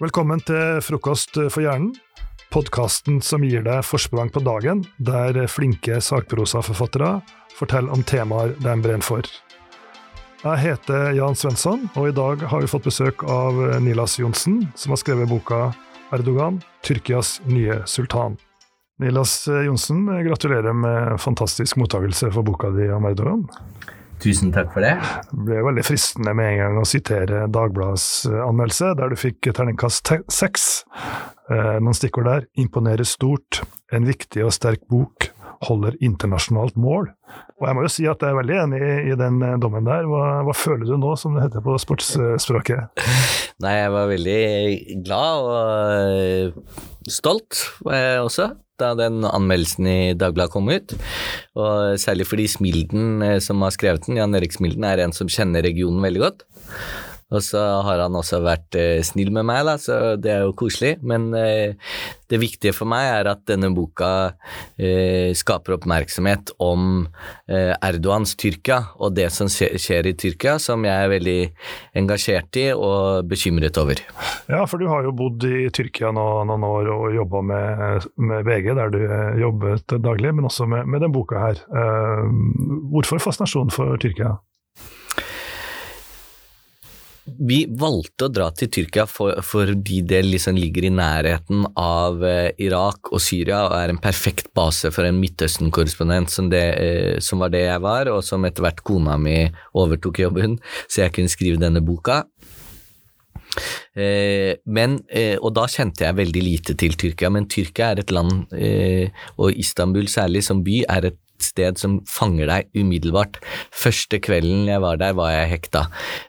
Velkommen til Frokost for hjernen, podkasten som gir deg forsprang på dagen, der flinke sakprosaforfattere forteller om temaer de brenner for. Jeg heter Jan Svensson, og i dag har vi fått besøk av Nilas Johnsen, som har skrevet boka Erdogan, Tyrkias nye sultan. Nilas Johnsen, gratulerer med fantastisk mottakelse for boka di om Erdogan. Tusen takk for det. Det ble veldig fristende med en gang å sitere Dagbladets anmeldelse, der du fikk terningkast seks. Eh, noen stikkord der. Imponerer stort. En viktig og sterk bok. Holder internasjonalt mål. Og jeg må jo si at jeg er veldig enig i den eh, dommen der. Hva, hva føler du nå, som det heter på sportsspråket? Nei, jeg var veldig glad og stolt var jeg også da den anmeldelsen i Dagbladet kom ut. Og særlig fordi Smilden, som har skrevet den, Jan Erik Smilden, er en som kjenner regionen veldig godt. Og så har han også vært eh, snill med meg, da, så det er jo koselig. Men eh, det viktige for meg er at denne boka eh, skaper oppmerksomhet om eh, Erdogans Tyrkia og det som skjer i Tyrkia, som jeg er veldig engasjert i og bekymret over. Ja, for du har jo bodd i Tyrkia nå, noen år og jobba med, med, VG, der du eh, jobbet daglig, men også med, med den boka her. Eh, hvorfor fascinasjonen for Tyrkia? Vi valgte å dra til Tyrkia for, fordi det liksom ligger i nærheten av eh, Irak og Syria og er en perfekt base for en Midtøsten-korrespondent som, eh, som, var det jeg var, og som etter hvert kona mi overtok jobben, så jeg kunne skrive denne boka. Eh, men, og da kjente jeg veldig lite til Tyrkia, men Tyrkia er et land, og Istanbul særlig som by, er et sted som fanger deg umiddelbart. Første kvelden jeg var der, var jeg hekta.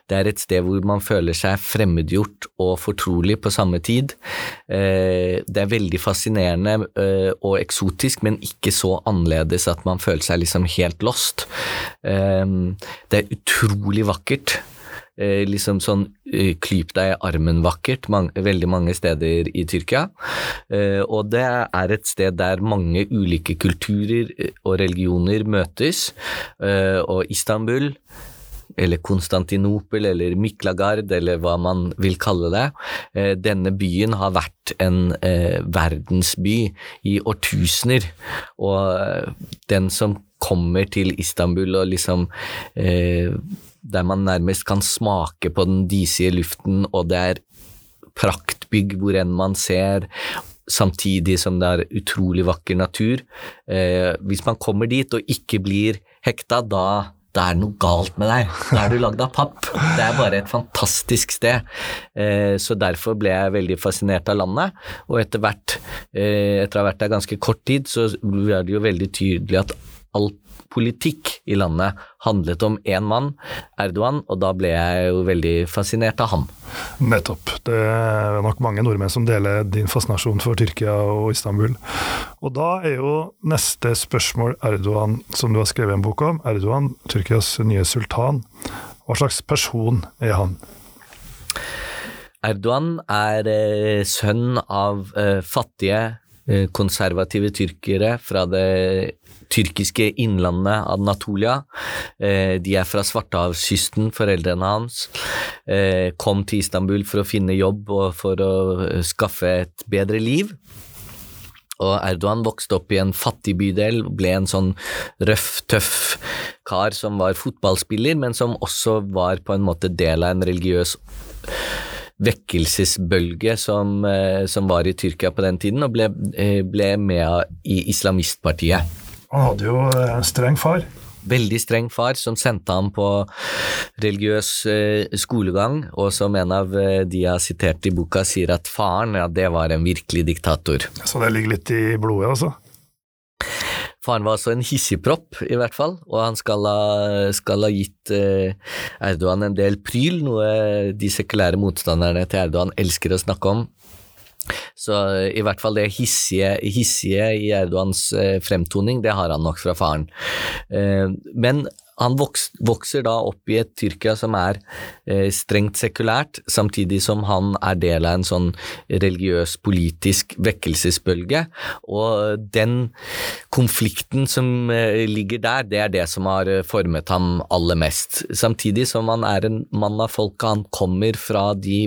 Det er et sted hvor man føler seg fremmedgjort og fortrolig på samme tid. Eh, det er veldig fascinerende eh, og eksotisk, men ikke så annerledes at man føler seg liksom helt lost. Eh, det er utrolig vakkert. Eh, liksom sånn eh, klyp deg i armen-vakkert veldig mange steder i Tyrkia. Eh, og det er et sted der mange ulike kulturer og religioner møtes, og Istanbul eller Konstantinopel eller Miklagard eller hva man vil kalle det. Denne byen har vært en eh, verdensby i årtusener, og den som kommer til Istanbul og liksom eh, der man nærmest kan smake på den disige luften, og det er praktbygg hvor enn man ser, samtidig som det er utrolig vakker natur. Eh, hvis man kommer dit og ikke blir hekta, da, da er det noe galt med deg. Da er du lagd av papp. Det er bare et fantastisk sted. Eh, så derfor ble jeg veldig fascinert av landet, og etter hvert, eh, etter å ha vært der ganske kort tid, så er det jo veldig tydelig at alt politikk i landet handlet om én mann, Erdogan, og da ble jeg jo veldig fascinert av han. Nettopp. Det er nok mange nordmenn som deler din fascinasjon for Tyrkia og Istanbul. Og da er jo neste spørsmål Erdogan, som du har skrevet en bok om. Erdogan, Tyrkias nye sultan. Hva slags person er han? Erdogan er eh, sønn av eh, fattige, konservative tyrkere fra det tyrkiske innlandet Adnatolia. Eh, de er fra Svartehavskysten, foreldrene hans. Eh, kom til Istanbul for å finne jobb og for å eh, skaffe et bedre liv. Og Erdogan vokste opp i en fattig bydel, ble en sånn røff, tøff kar som var fotballspiller, men som også var på en måte del av en religiøs vekkelsesbølge som, som var i Tyrkia på den tiden, og ble, ble med i islamistpartiet. Han hadde jo en streng far. Veldig streng far som sendte ham på religiøs eh, skolegang, og som en av eh, de jeg har sitert i boka sier at faren, ja, det var en virkelig diktator. Så det ligger litt i blodet, altså? Faren var også en hissigpropp, i hvert fall, og han skal ha, skal ha gitt eh, Erdogan en del pryl, noe de sekulære motstanderne til Erdogan elsker å snakke om. Så i hvert fall det hissige, hissige i Erdogans eh, fremtoning, det har han nok fra faren. Eh, men han vokser da opp i et Tyrkia som er eh, strengt sekulært, samtidig som han er del av en sånn religiøs, politisk vekkelsesbølge. Og den konflikten som eh, ligger der, det er det som har eh, formet ham aller mest. Samtidig som han er en mann av folket, han kommer fra de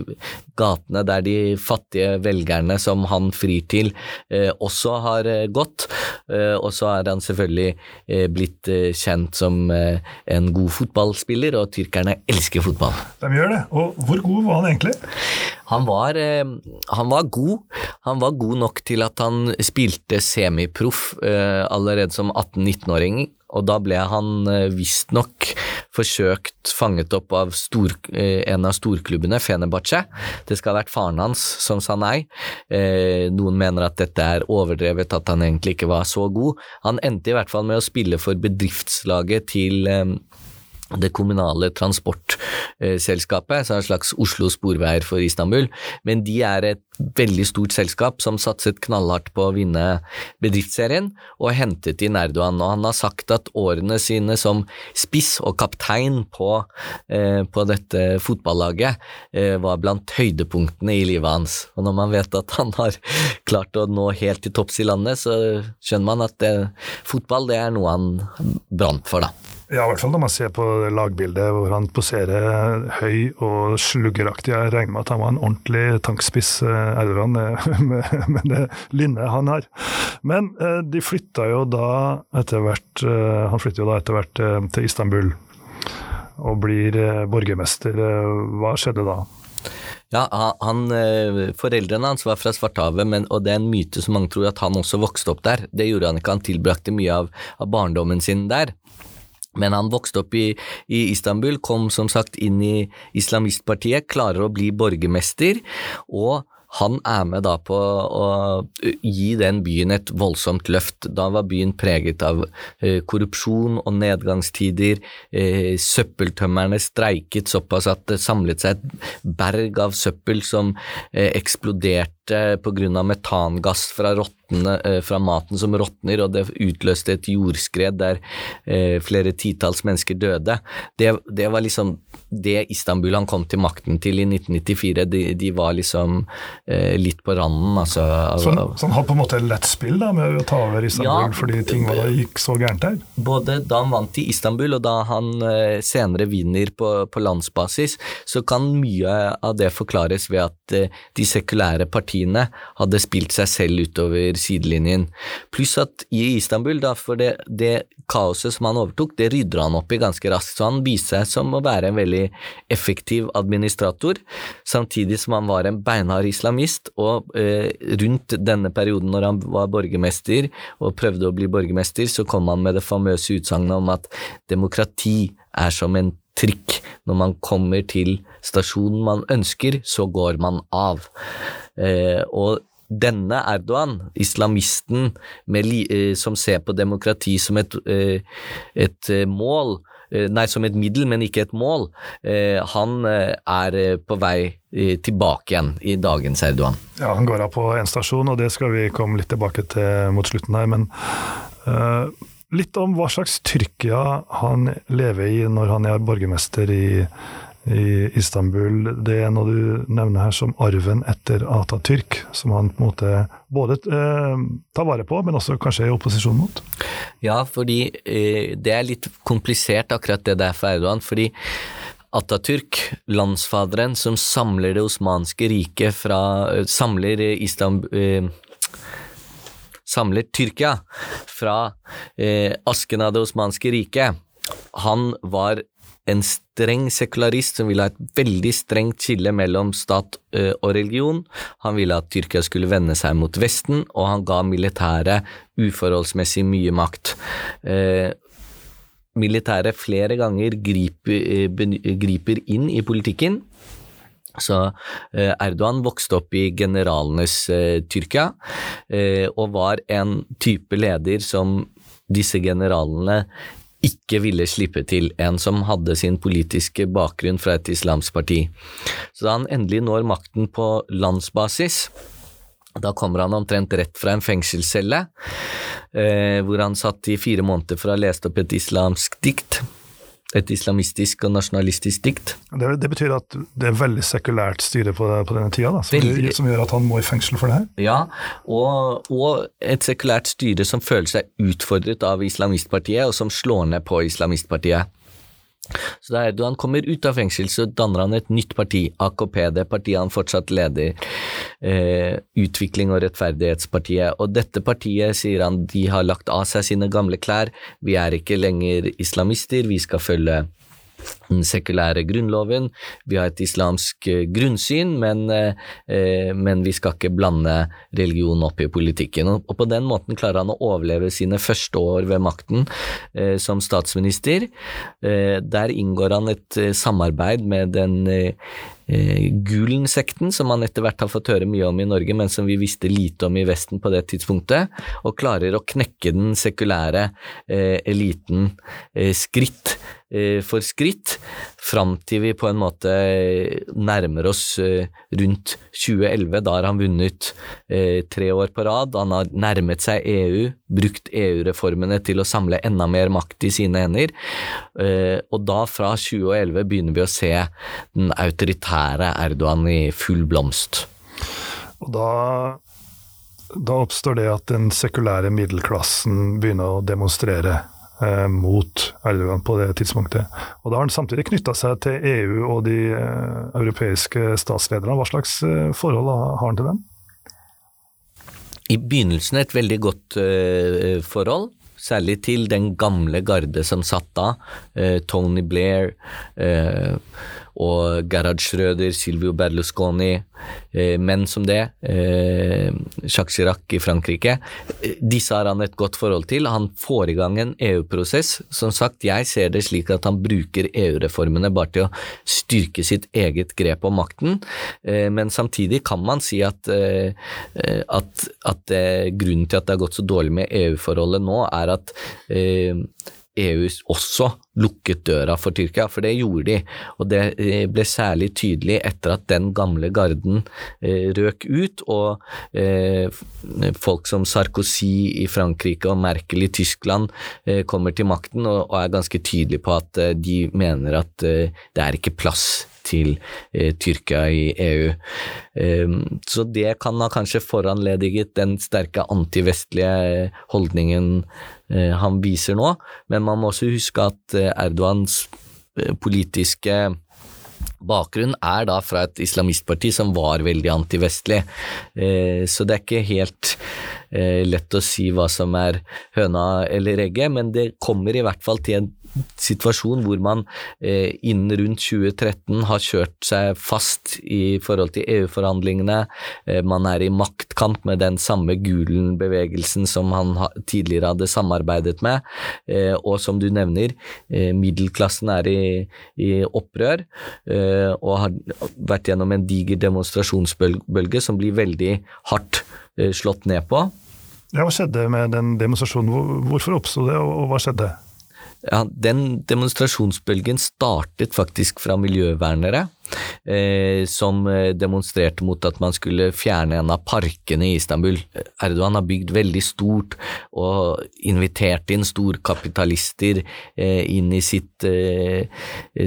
gatene der de fattige velgerne som han frir til, også har gått. Og så er han selvfølgelig blitt kjent som en god fotballspiller, og tyrkerne elsker fotball. De gjør det. Og hvor god var han egentlig? Han var, han var god. Han var god nok til at han spilte semiproff allerede som 18-19-åring og da ble han eh, visstnok forsøkt fanget opp av stor, eh, en av storklubbene, Fenebache. Det skal ha vært faren hans som sa nei. Eh, noen mener at dette er overdrevet, at han egentlig ikke var så god. Han endte i hvert fall med å spille for bedriftslaget til det kommunale transportselskapet, så en slags Oslo Sporveier for Istanbul. Men de er et veldig stort selskap som satset knallhardt på å vinne bedriftsserien, og hentet inn Erdogan. Og han har sagt at årene sine som spiss og kaptein på, eh, på dette fotballaget eh, var blant høydepunktene i livet hans. Og når man vet at han har klart å nå helt til topps i landet, så skjønner man at det, fotball det er noe han brant for, da. Ja, i hvert fall når man ser på lagbildet hvor han poserer høy og sluggeraktig. Jeg regner med at han var en ordentlig tankspiss, eh, Erdogan, med, med det lynnet han har. Men eh, de flytta jo da etter hvert eh, Han flytter jo da etter hvert til Istanbul og blir borgermester. Hva skjedde da? Ja, han, Foreldrene hans var fra Svarthavet, men, og det er en myte som mange tror at han også vokste opp der. Det gjorde han ikke, han tilbrakte mye av, av barndommen sin der. Men han vokste opp i, i, Istanbul, kom som sagt inn i islamistpartiet, klarer å bli borgermester, og han er med da på å gi den byen et voldsomt løft. Da var byen preget av eh, korrupsjon og nedgangstider. Eh, søppeltømmerne streiket såpass at det samlet seg et berg av søppel som eh, eksploderte pga. metangass fra rottene, eh, fra maten som råtner, og det utløste et jordskred der eh, flere titalls mennesker døde. Det, det, var liksom det Istanbul han kom til makten til i 1994. De, de var liksom eh, litt på randen, altså. Så, så, han har på en måte lett spill da, med å ta over Istanbul, ja, fordi ting var, gikk så gærent der? Både da han vant i Istanbul, og da han eh, senere vinner på, på, landsbasis, så kan mye av det forklares ved at eh, de sekulære partiene hadde spilt seg selv utover sidelinjen. Pluss at i Istanbul, da, for det, det, kaoset som han overtok, det rydder han opp i ganske raskt, så han viser seg som å være en veldig effektiv administrator, samtidig som han var en beinhard islamist, og eh, rundt denne perioden når han var borgermester og prøvde å bli borgermester, så kom han med det famøse utsagnet om at demokrati er som en trikk. Når man kommer til stasjonen man ønsker, så går man av. Eh, og denne Erdogan, islamisten med, eh, som ser på demokrati som et, eh, et mål, nei, som et middel, men ikke et mål, han er på vei tilbake igjen i dagens Erdogan. Ja, han går av på én stasjon, og det skal vi komme litt tilbake til mot slutten her. Men uh, litt om hva slags Tyrkia han lever i når han er borgermester i i Istanbul. Det er noe du nevner her som arven etter Atatürk, som han på en måte både eh, tar vare på, men også kanskje er i opposisjon mot? Ja, fordi eh, det er litt komplisert akkurat det der for Erdogan. fordi Atatürk, landsfaderen som samler det osmanske riket fra eh, Samler Istanbul eh, Samler Tyrkia fra eh, asken av det osmanske riket. Han var en streng sekularist som ville ha et veldig strengt skille mellom stat og religion. Han ville at Tyrkia skulle vende seg mot Vesten, og han ga militæret uforholdsmessig mye makt. Militæret flere ganger griper, griper inn i politikken. Så Erdogan vokste opp i generalenes Tyrkia, og var en type leder som disse generalene ikke ville slippe til, en som hadde sin politiske bakgrunn fra et islamsk parti. Så da han endelig når makten på landsbasis, da kommer han omtrent rett fra en fengselscelle, eh, hvor han satt i fire måneder for å ha lest opp et islamsk dikt. Et islamistisk og nasjonalistisk dikt. Det, det, betyr at det er veldig sekulært styre på, på denne tida, da, som, Veldig. som, gjør at han må i fengsel for det her? Ja, og, og et sekulært styre som føler seg utfordret av islamistpartiet, og som slår ned på islamistpartiet. Så da Erdogan kommer ut av fengsel, så danner han et nytt parti, AKP, det partiet han fortsatt leder, eh, Utvikling og rettferdighetspartiet. Og dette partiet, sier han, de har lagt av seg sine gamle klær, vi er ikke lenger islamister, vi skal følge den sekulære grunnloven. Vi har et islamsk eh, grunnsyn, men, eh, men, vi skal ikke blande religion opp i politikken. Og, på den måten klarer han å overleve sine første år ved makten eh, som statsminister. der inngår han et samarbeid med den Gulen-sekten, som man etter hvert har fått høre mye om i Norge, men som vi visste lite om i Vesten på det tidspunktet, og klarer å knekke den sekulære eliten skritt for skritt, fram til vi på en måte nærmer oss eh, rundt 2011. Da har han vunnet eh, tre år på rad, han har nærmet seg EU, brukt EU-reformene til å samle enda mer makt i sine hender, og da, fra 2011, begynner vi å se den autoritære Erdogan i full blomst. Og da, da oppstår det at den sekulære middelklassen begynner å demonstrere eh, mot Erdogan på det tidspunktet. Og Da har han samtidig knytta seg til EU og de eh, europeiske statslederne. Hva slags eh, forhold har han til dem? I begynnelsen et veldig godt uh, forhold særlig til den gamle garde som satt da, eh, Tony Blair eh, og Gerhard Schrøder, Silvio Berlusconi, eh, menn som det, eh, Jacques Chirac i Frankrike. Eh, disse har han et godt forhold til. Han får i gang en EU-prosess. Som sagt, jeg ser det slik at han bruker EU-reformene bare til å styrke sitt eget grep om makten, men samtidig kan man si at, at, at grunnen til at det har gått så dårlig med EU-forholdet nå, er at EU også lukket døra for Tyrkia, for det gjorde de. Og det eh, ble særlig tydelig etter at den gamle garden eh, røk ut, og eh, folk som Sarkozy i Frankrike og Merkel i Tyskland kommer til makten og, er ganske tydelige på at de mener at det er ikke plass til Tyrkia i EU. Så det kan ha kanskje foranlediget den sterke antivestlige holdningen han viser nå, men man må også huske at eh, Erdogans eh, politiske bakgrunn er da fra et islamistparti som var veldig antivestlig, eh, så det er ikke helt lett å si hva som er høna eller egget, men det kommer i hvert fall til en situasjon hvor man eh, innen rundt 2013 har kjørt seg fast i forhold til EU-forhandlingene. Eh, man er i maktkamp med den samme Gulen-bevegelsen som han ha, tidligere hadde samarbeidet med. Eh, og som du nevner, eh, middelklassen er i, i opprør eh, og har vært gjennom en diger demonstrasjonsbølge som blir veldig hardt eh, slått ned på. Ja, Hva skjedde med den demonstrasjonen? Hvorfor oppsto det, og hva skjedde? Ja, Den demonstrasjonsbølgen startet faktisk fra miljøvernere, eh, som eh, demonstrerte mot at man skulle fjerne en av parkene i Istanbul. Erdogan har bygd veldig stort og invitert inn storkapitalister eh, inn i sitt eh,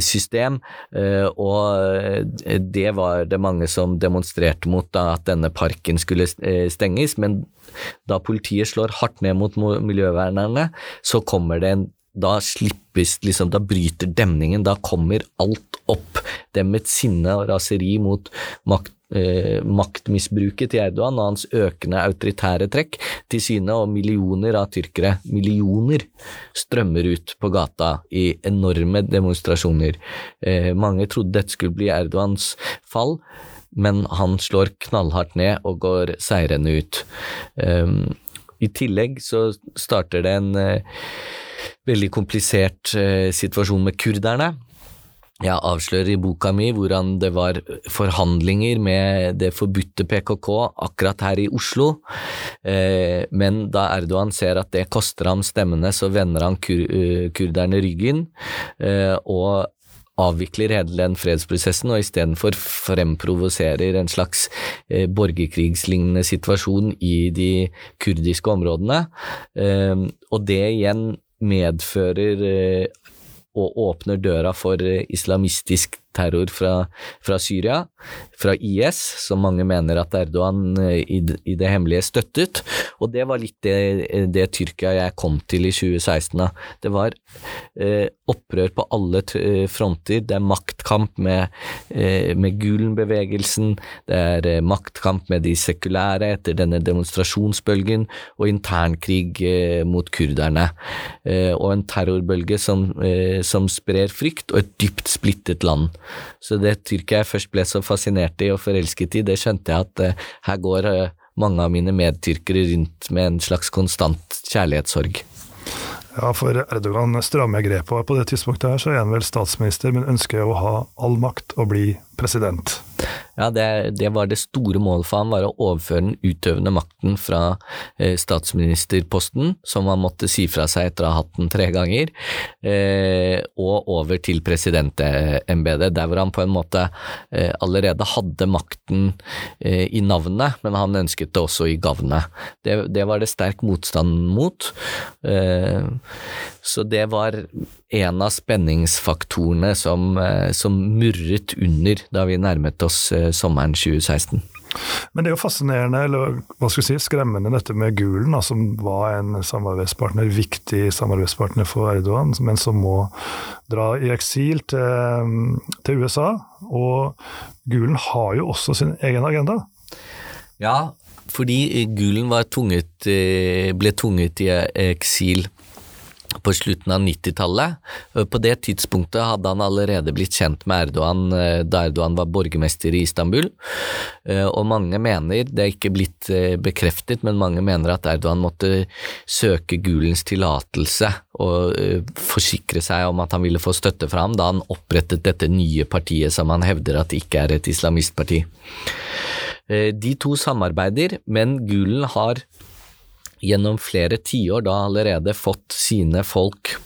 system, eh, og det var det mange som demonstrerte mot, da, at denne parken skulle eh, stenges. men da politiet slår hardt ned mot miljøvernerne, så kommer det en da slippes liksom, da bryter demningen, da kommer alt opp. Demmets sinne og raseri mot makt, eh, maktmisbruket til Erdogan og hans økende autoritære trekk til syne, og millioner av tyrkere, millioner, strømmer ut på gata i enorme demonstrasjoner. Eh, mange trodde dette skulle bli Erdogans fall, men han slår knallhardt ned og går seirende ut. Um, I tillegg så starter det en uh, veldig komplisert eh, situasjon med kurderne. Jeg avslører i boka mi hvordan det var forhandlinger med det forbudte PKK akkurat her i Oslo, eh, men da Erdogan ser at det koster ham stemmene, så vender han kur uh, kurderne ryggen, eh, og avvikler hele den fredsprosessen og istedenfor fremprovoserer en slags eh, borgerkrigslignende situasjon i de kurdiske områdene. Eh, og det igjen medfører eh, og åpner døra for islamistisk terror fra, fra, Syria, fra IS, som mange mener at Erdogan eh, i, i, det hemmelige støttet. Og det var litt det, det Tyrkia jeg kom til i 2016. Da. Det var eh, opprør på alle eh, fronter. Det er maktkamp med, eh, med Gulen-bevegelsen, det er eh, maktkamp med de sekulære etter denne demonstrasjonsbølgen, og internkrig eh, mot kurderne. og en terrorbølge som, som sprer frykt, og et dypt splittet land. Så det Tyrkia jeg først ble så fascinert i og forelsket i, det skjønte jeg at uh, her går uh, mange av mine medtyrkere rundt med en slags konstant kjærlighetssorg. Ja, for Erdogan strammer grepet, og på det tidspunktet her så er han vel statsminister, men ønsker å ha all makt og bli president. Ja, det, det, var det store målet for ham, var å overføre den utøvende makten fra eh, statsministerposten, som han måtte si fra seg etter å ha hatt den tre ganger, eh, og over til presidentembetet, der hvor han på en måte eh, allerede hadde makten eh, i navnet, men han ønsket det også i gavnet. Det, det var det sterk motstand mot. Eh, så det var en av spenningsfaktorene som, eh, som murret under da vi nærmet oss eh, sommeren 2016. Men det er jo fascinerende, eller hva skal vi si, skremmende dette med Gulen, da, som var en samarbeidspartner, viktig samarbeidspartner for Erdogan, men som må dra i eksil til, til USA. Og Gulen har jo også sin egen agenda. Ja, fordi Gulen tvunget, eh, ble tvunget i eksil på slutten av 90-tallet. På det tidspunktet hadde han allerede blitt kjent med Erdogan eh, da Erdogan var borgermester i Istanbul, eh, og mange mener, det er ikke blitt eh, bekreftet, men mange mener at Erdogan måtte søke Gulens tillatelse og forsikre seg om at han ville få støtte fra ham da han opprettet dette nye partiet som han hevder at ikke er et islamistparti. De to samarbeider, men Gulen har gjennom flere tiår da allerede fått sine folk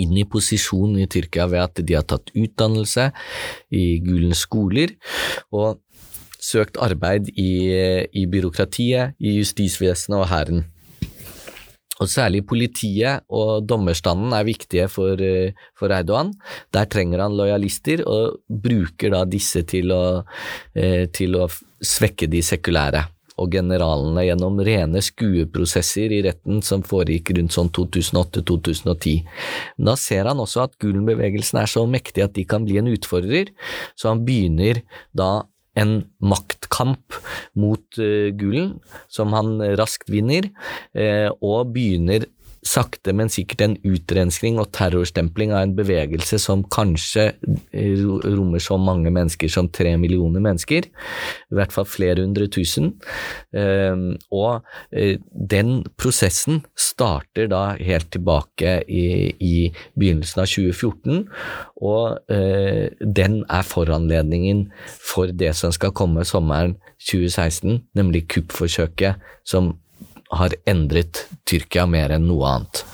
inn i posisjon i Tyrkia ved at de har tatt utdannelse i Gulens skoler og søkt arbeid i, i byråkratiet, i justisvesenet og hæren. Og Særlig politiet og dommerstanden er viktige for, for, Erdogan. Der trenger han lojalister, og bruker da disse til å, eh, til å svekke de sekulære og generalene gjennom rene skueprosesser i retten som foregikk rundt sånn 2008–2010. Da ser han også at Gulen-bevegelsen er så mektig at de kan bli en utfordrer, så han begynner da en maktkamp mot uh, Gulen, som han raskt vinner, uh, og begynner sakte, men sikkert en utrenskning og terrorstempling av en bevegelse som kanskje eh, rommer så mange mennesker som tre millioner mennesker, i hvert fall flere hundre tusen. Ehm, og eh, den prosessen starter da helt tilbake i, i begynnelsen av 2014, og eh, den er foranledningen for det som skal komme sommeren 2016, nemlig kuppforsøket som har endret Tyrkia mer enn noe annet.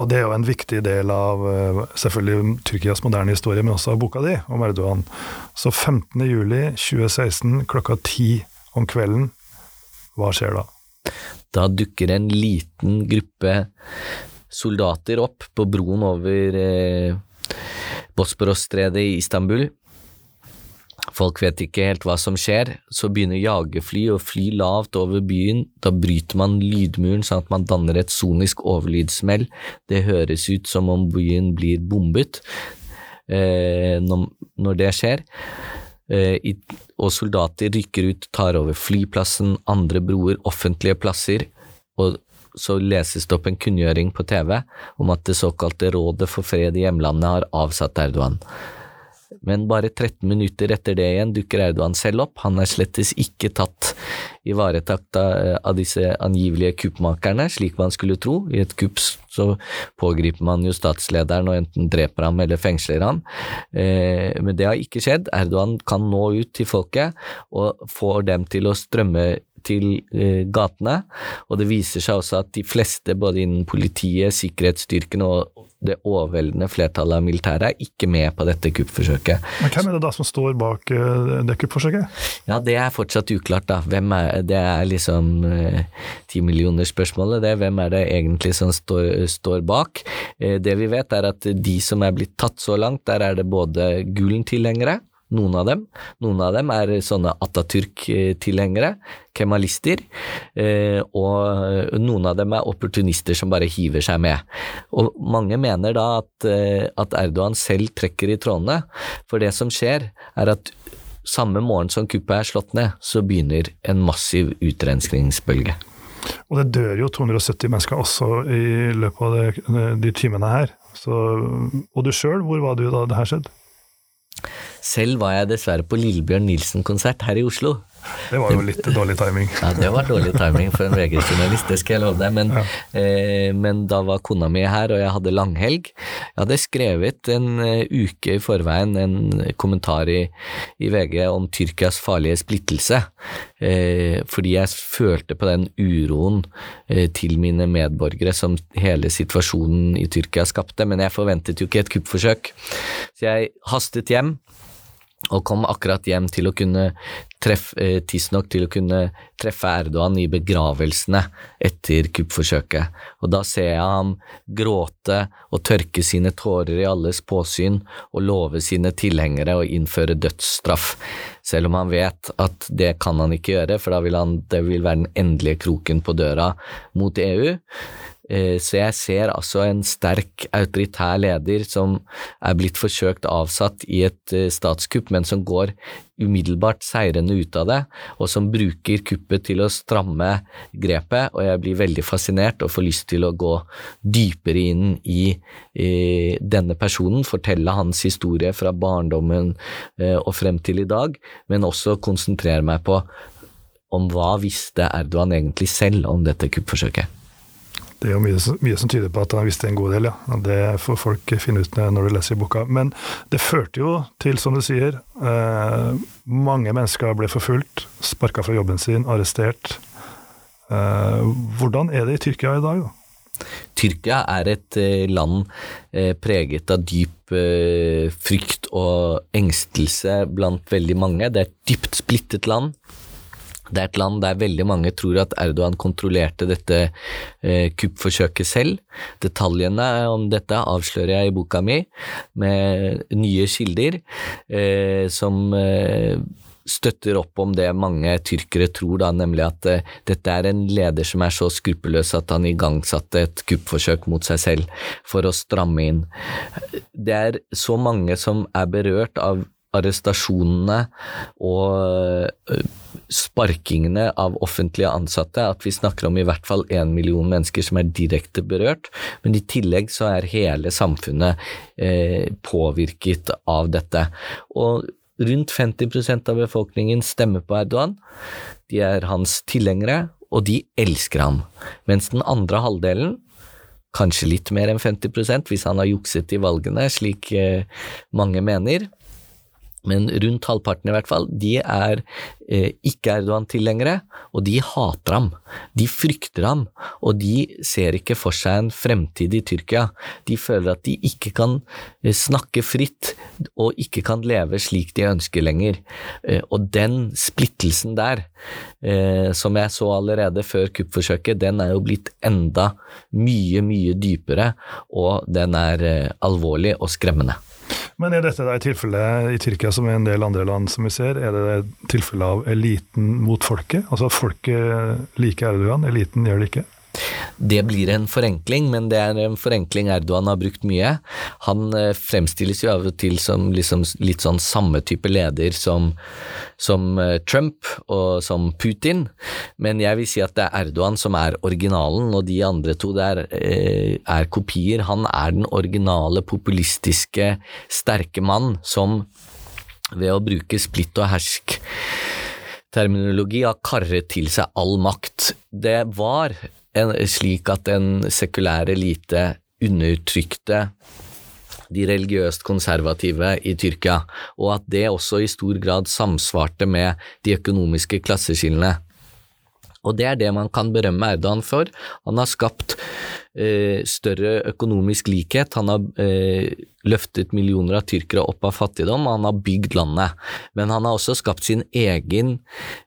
Og Det er jo en viktig del av eh, selvfølgelig Tyrkias moderne historie, men også av boka di om Erdogan. Så 15.07.2016 klokka ti om kvelden, hva skjer da? Da dukker en liten gruppe soldater opp på broen over eh, Bosporos-stredet i Istanbul. Folk vet ikke helt hva som skjer, så begynner jagerfly å fly lavt over byen, da bryter man lydmuren sånn at man danner et sonisk overlydsmell, det høres ut som om byen blir bombet eh, når, det skjer. Eh, og soldater rykker ut, tar over flyplassen, andre broer, offentlige plasser, og så leses det opp en kunngjøring på TV om at det såkalte Rådet for fred i hjemlandet har avsatt Erdogan men bare 13 minutter etter det igjen dukker Erdogan selv opp. Han er slettes ikke tatt i varetakt av disse angivelige kuppmakerne, slik man skulle tro. I et kupp så pågriper man jo statslederen og enten dreper ham eller fengsler ham. Eh, men det har ikke skjedd. Erdogan kan nå ut til folket og får dem til å strømme til eh, gatene, og det viser seg også at de fleste, både innen politiet, sikkerhetsstyrkene og det overveldende flertallet av militæret er ikke med på dette kuppforsøket. Men hvem er det da som står bak eh, det kuppforsøket? Ja, det er fortsatt uklart, da. Hvem er, det er liksom ti uh, millioner-spørsmålet. det. Hvem er det egentlig som står, står bak? Uh, det vi vet, er at de som er blitt tatt så langt, der er det både Gulen-tilhengere, noen av dem. Noen av dem er sånne Atatürk-tilhengere, kemalister, eh, og noen av dem er opportunister som bare hiver seg med. Og mange mener da at, eh, at Erdogan selv trekker i trådene, for det som skjer er at samme morgen som kuppet er slått ned, så begynner en massiv utrenskningsbølge. Og det dør jo 270 mennesker også i løpet av de, de timene her. Så, og du sjøl, hvor var du da det her skjedde? Selv var jeg dessverre på Lillebjørn Nilsen-konsert her i Oslo. Det var jo litt dårlig timing. Ja, det var dårlig timing for en VG-journalist, det skal jeg love deg. Men, ja. eh, men, da var kona mi her, og jeg hadde langhelg. Jeg hadde skrevet en uh, uke i forveien en kommentar i, i VG om Tyrkias farlige splittelse, eh, fordi jeg følte på den uroen eh, til mine medborgere som hele situasjonen i Tyrkia skapte, men jeg forventet jo ikke et kuppforsøk. Så jeg hastet hjem og kom akkurat hjem til å kunne treffe, eh, tidsnok til å kunne treffe Erdogan i begravelsene etter kuppforsøket, og da ser jeg ham gråte og tørke sine tårer i alles påsyn og love sine tilhengere å innføre dødsstraff, selv om han vet at det kan han ikke gjøre, for da vil han, det vil være den endelige kroken på døra mot EU. Eh, så jeg ser altså en sterk autoritær leder som er blitt forsøkt avsatt i et eh, statskupp, men som går umiddelbart seirende ut av det, og som bruker kuppet til å stramme grepet, og jeg blir veldig fascinert og får lyst til å gå dypere inn i, i denne personen, fortelle hans historie fra barndommen eh, og frem til i dag, men også konsentrere meg på om hva visste Erdogan egentlig selv om dette kuppforsøket. Det er jo mye, mye, som tyder på at han visste en god del, ja. Det får folk finne ut når de leser i boka. Men det førte jo til, som du sier, eh, mange mennesker ble forfulgt, sparka fra jobben sin, arrestert. Eh, hvordan er det i Tyrkia i dag, da? Tyrkia er et eh, land eh, preget av dyp eh, frykt og engstelse blant veldig mange. Det er et dypt splittet land. Det er et land der veldig mange tror at Erdogan kontrollerte dette eh, kuppforsøket selv. Detaljene om dette avslører jeg i boka mi med nye kilder eh, som eh, støtter opp om det mange tyrkere tror, da, nemlig at uh, dette er en leder som er så skruppelløs at han igangsatte et kuppforsøk mot seg selv for å stramme inn. Det er så mange som er berørt av arrestasjonene og uh, sparkingene av offentlige ansatte, at vi snakker om i hvert fall én million mennesker som er direkte berørt, men i tillegg så er hele samfunnet eh, påvirket av dette. Og rundt 50% av befolkningen stemmer på Erdogan, de er hans tilhengere, og de elsker ham, mens den andre halvdelen Kanskje litt mer enn 50% hvis han har jukset i valgene, slik eh, mange mener men rundt halvparten i hvert fall, de er eh, ikke Erdogan-tilhengere, og de hater ham. De frykter ham, og de ser ikke for seg en fremtid i Tyrkia. De føler at de ikke kan eh, snakke fritt, og ikke kan leve slik de ønsker lenger. Eh, og den splittelsen der, eh, som jeg så allerede før kuppforsøket, den er jo blitt enda mye, mye dypere, og den er eh, alvorlig og skremmende. Men er dette et tilfelle i Tyrkia som i en del andre land som vi ser, er det et tilfelle av eliten mot folket? Altså folket liker Erdogan, eliten gjør det ikke? Det blir en forenkling, men det er en forenkling Erdogan har brukt mye. Han eh, fremstilles jo av og til som liksom litt sånn samme type leder som, som, eh, Trump og som Putin, men jeg vil si at det er Erdogan som er originalen, og de andre to der eh, er kopier. Han er den originale, populistiske, sterke mann som ved å bruke splitt og hersk terminologi har karret til seg all makt. Det var en, slik at en sekulær elite undertrykte de religiøst konservative i Tyrkia, og at det også i stor grad samsvarte med de økonomiske klasseskillene. Og det er det man kan berømme Erdogan for. Han har skapt større økonomisk likhet. Han har eh, løftet millioner av tyrkere opp av fattigdom, og han har bygd landet. Men han har også skapt sin egen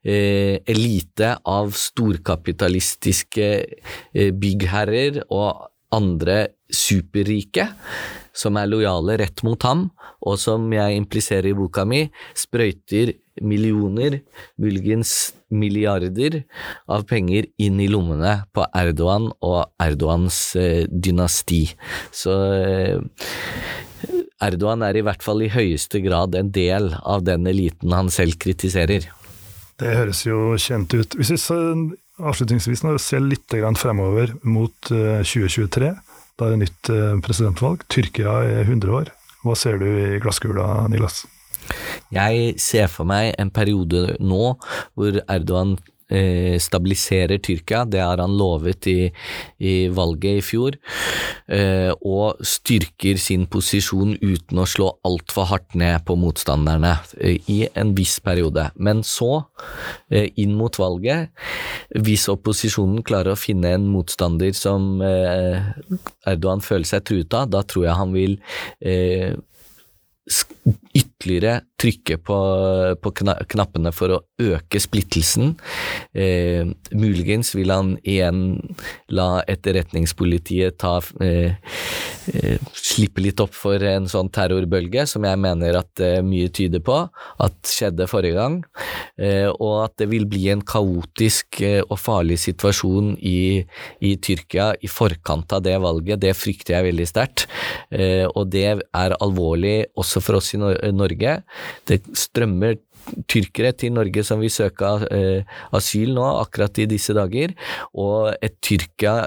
eh, elite av storkapitalistiske eh, byggherrer og andre superrike som er lojale rett mot ham, og som jeg impliserer i boka mi, sprøyter millioner, muligens milliarder, av penger inn i lommene på Erdogan og Erdogans eh, dynasti. Så eh, Erdogan er i hvert fall i høyeste grad en del av den eliten han selv kritiserer. Det høres jo kjent ut. Hvis vi avslutningsvis ser litt fremover mot 2023, eh, da er det nytt presidentvalg. Tyrkia er 100 år. Hva ser du i glasskula, Nilas? Jeg ser for meg en periode nå hvor Erdogan Eh, stabiliserer Tyrkia, det har han lovet i, i valget i fjor, eh, og styrker sin posisjon uten å slå altfor hardt ned på motstanderne eh, i en viss periode. Men så, inn mot valget, hvis opposisjonen klarer å finne en motstander som Erdogan føler seg truet av, da tror jeg han vil ytterligere trykke på, på, knappene for å øke splittelsen. Eh, muligens vil han igjen la etterretningspolitiet ta eh, eh, slippe litt opp for en sånn terrorbølge, som jeg mener at eh, mye tyder på at skjedde forrige gang, eh, og at det vil bli en kaotisk eh, og farlig situasjon i, i, Tyrkia i forkant av det valget. Det frykter jeg veldig sterkt, og det er alvorlig også for oss i Norge. Det strømmer tyrkere til Norge som vil søke eh, asyl nå, akkurat i disse dager, og et Tyrkia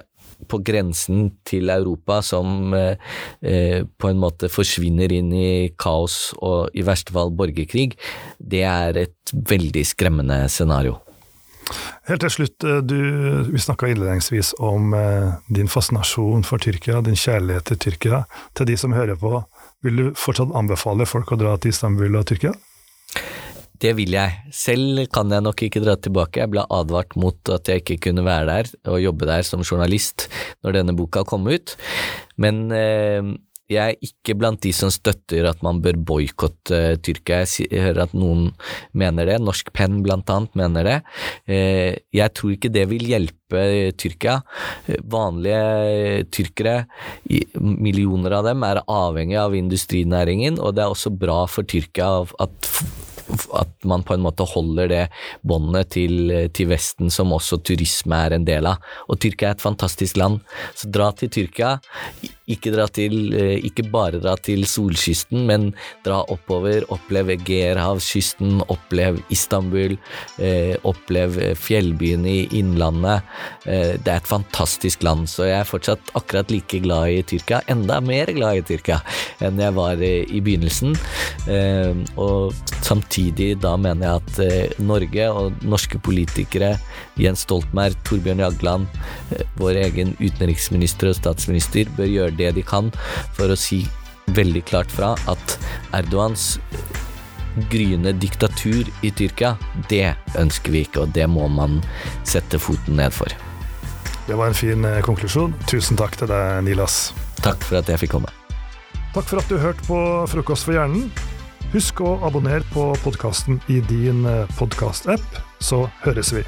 på grensen til Europa som eh, eh, på en måte forsvinner inn i kaos og i verste fall borgerkrig, det er et veldig skremmende scenario. Helt til slutt, du, vi snakka innledningsvis om din fascinasjon for Tyrkia, din kjærlighet til Tyrkia. Til de som hører på, vil du fortsatt anbefale folk å dra til Istanbul og Tyrkia? Det vil jeg. Selv kan jeg nok ikke dra tilbake. Jeg ble advart mot at jeg ikke kunne være der og jobbe der som journalist når denne boka kom ut. Men eh, jeg er ikke blant de som støtter at man bør boikotte Tyrkia. Jeg hører at noen mener det, Norsk Penn blant annet mener det. Uh, jeg tror ikke det vil hjelpe Tyrkia. Vanlige tyrkere, millioner av dem, er avhengig av industrinæringen, og det er også bra for Tyrkia at at man på en måte holder det båndet til, til, Vesten som også turisme er en del av. Og Tyrkia er et fantastisk land, så dra til Tyrkia. Ikke, til, eh, ikke, bare dra til solkysten, men dra oppover, opplev Egeerhavskysten, opplev Istanbul, eh, opplev fjellbyene i Innlandet. Eh, det er et fantastisk land, så jeg er fortsatt akkurat like glad i Tyrkia, enda mer glad i Tyrkia enn jeg var i, begynnelsen. Eh, og samtidig da mener jeg at eh, Norge og norske politikere, Jens Stoltenberg, Torbjørn Jagland, eh, vår egen utenriksminister og statsminister, bør gjøre det de kan for å si veldig klart fra at Erdogans gryende diktatur i Tyrkia, det ønsker vi ikke, og det må man sette foten ned for. Det var en fin eh, konklusjon. Tusen takk til deg, Nilas. Takk for at jeg fikk komme. Takk for at du hørte på Frokost for hjernen. Husk å abonnere på podkasten i din eh, podkast-app, så høres vi.